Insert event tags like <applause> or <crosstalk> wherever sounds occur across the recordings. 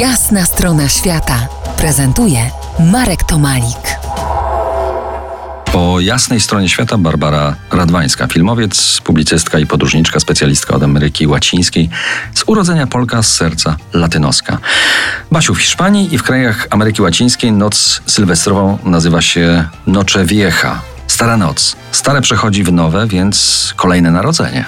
Jasna strona świata prezentuje Marek Tomalik. Po jasnej stronie świata Barbara Radwańska, filmowiec, publicystka i podróżniczka, specjalistka od Ameryki Łacińskiej, z urodzenia Polka, z serca latynoska. Basiu, w Hiszpanii i w krajach Ameryki Łacińskiej noc sylwestrową nazywa się Noche Vieja. Stara noc. Stare przechodzi w nowe, więc kolejne narodzenie.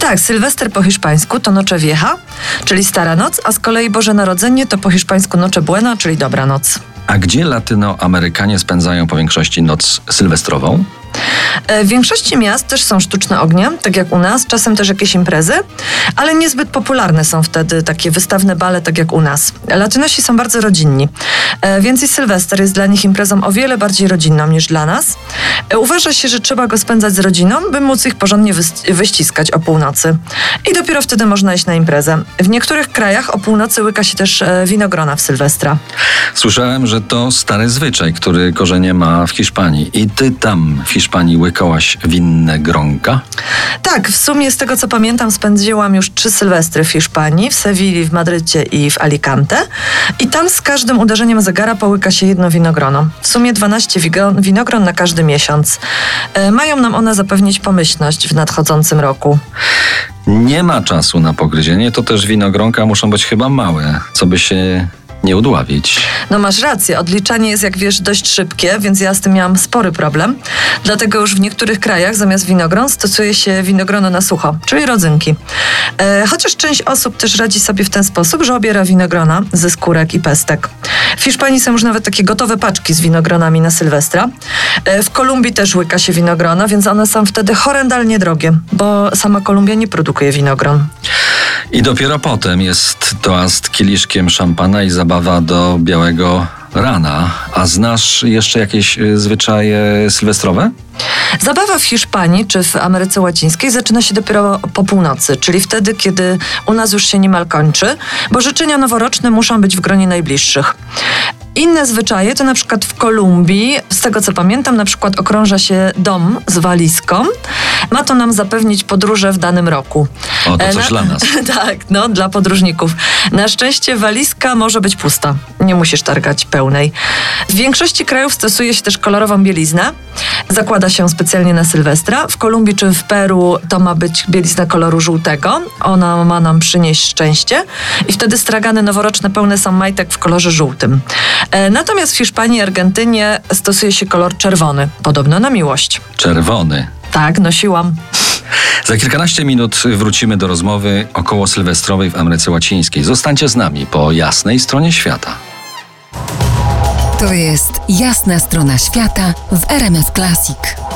Tak, Sylwester po hiszpańsku to Noche Vieja, czyli Stara Noc, a z kolei Boże Narodzenie to po hiszpańsku Noche Buena, czyli Dobra Noc. A gdzie Latynoamerykanie spędzają po większości noc sylwestrową? E, w większości miast też są sztuczne ognie, tak jak u nas, czasem też jakieś imprezy, ale niezbyt popularne są wtedy takie wystawne bale, tak jak u nas. Latynosi są bardzo rodzinni, e, więc i Sylwester jest dla nich imprezą o wiele bardziej rodzinną niż dla nas. E, uważa się, że trzeba go spędzać z rodziną, by móc ich porządnie wyściskać o północy. I dopiero wtedy można iść na imprezę. W niektórych krajach o północy łyka się też winogrona w Sylwestra. Słyszałem, że to stary zwyczaj, który korzenie ma w Hiszpanii. I ty tam w Hiszpanii łykałaś winne gronka? Tak, w sumie z tego co pamiętam spędziłam już trzy sylwestry w Hiszpanii, w Sewilli, w Madrycie i w Alicante. I tam z każdym uderzeniem zegara połyka się jedno winogrono. W sumie 12 winogron na każdy miesiąc. E, mają nam one zapewnić pomyślność w nadchodzącym roku. Nie ma czasu na pogryzienie, to też winogronka muszą być chyba małe, co by się nie udławić. No masz rację, odliczanie jest jak wiesz dość szybkie, więc ja z tym miałam spory problem. Dlatego już w niektórych krajach zamiast winogron stosuje się winogrono na sucho, czyli rodzynki. E, chociaż część osób też radzi sobie w ten sposób, że obiera winogrona ze skórek i pestek. W Hiszpanii są już nawet takie gotowe paczki z winogronami na Sylwestra. E, w Kolumbii też łyka się winogrona, więc one są wtedy horrendalnie drogie, bo sama Kolumbia nie produkuje winogron. I dopiero potem jest toast kieliszkiem szampana i zabawa do białego rana. A znasz jeszcze jakieś y, zwyczaje sylwestrowe? Zabawa w Hiszpanii czy w Ameryce Łacińskiej zaczyna się dopiero po północy, czyli wtedy, kiedy u nas już się niemal kończy, bo życzenia noworoczne muszą być w gronie najbliższych. Inne zwyczaje to na przykład w Kolumbii, z tego co pamiętam, na przykład okrąża się dom z walizką. Ma to nam zapewnić podróże w danym roku. O, to e, coś na, dla nas. <laughs> tak, no, dla podróżników. Na szczęście walizka może być pusta. Nie musisz targać pełnej. W większości krajów stosuje się też kolorową bieliznę. Zakłada się specjalnie na Sylwestra. W Kolumbii czy w Peru to ma być bielizna koloru żółtego. Ona ma nam przynieść szczęście. I wtedy stragany noworoczne pełne są majtek w kolorze żółtym. E, natomiast w Hiszpanii i Argentynie stosuje się kolor czerwony, podobno na miłość. Czerwony. Tak, nosiłam. Za kilkanaście minut wrócimy do rozmowy około sylwestrowej w Ameryce Łacińskiej. Zostańcie z nami po jasnej stronie świata. To jest jasna strona świata w RMS Classic.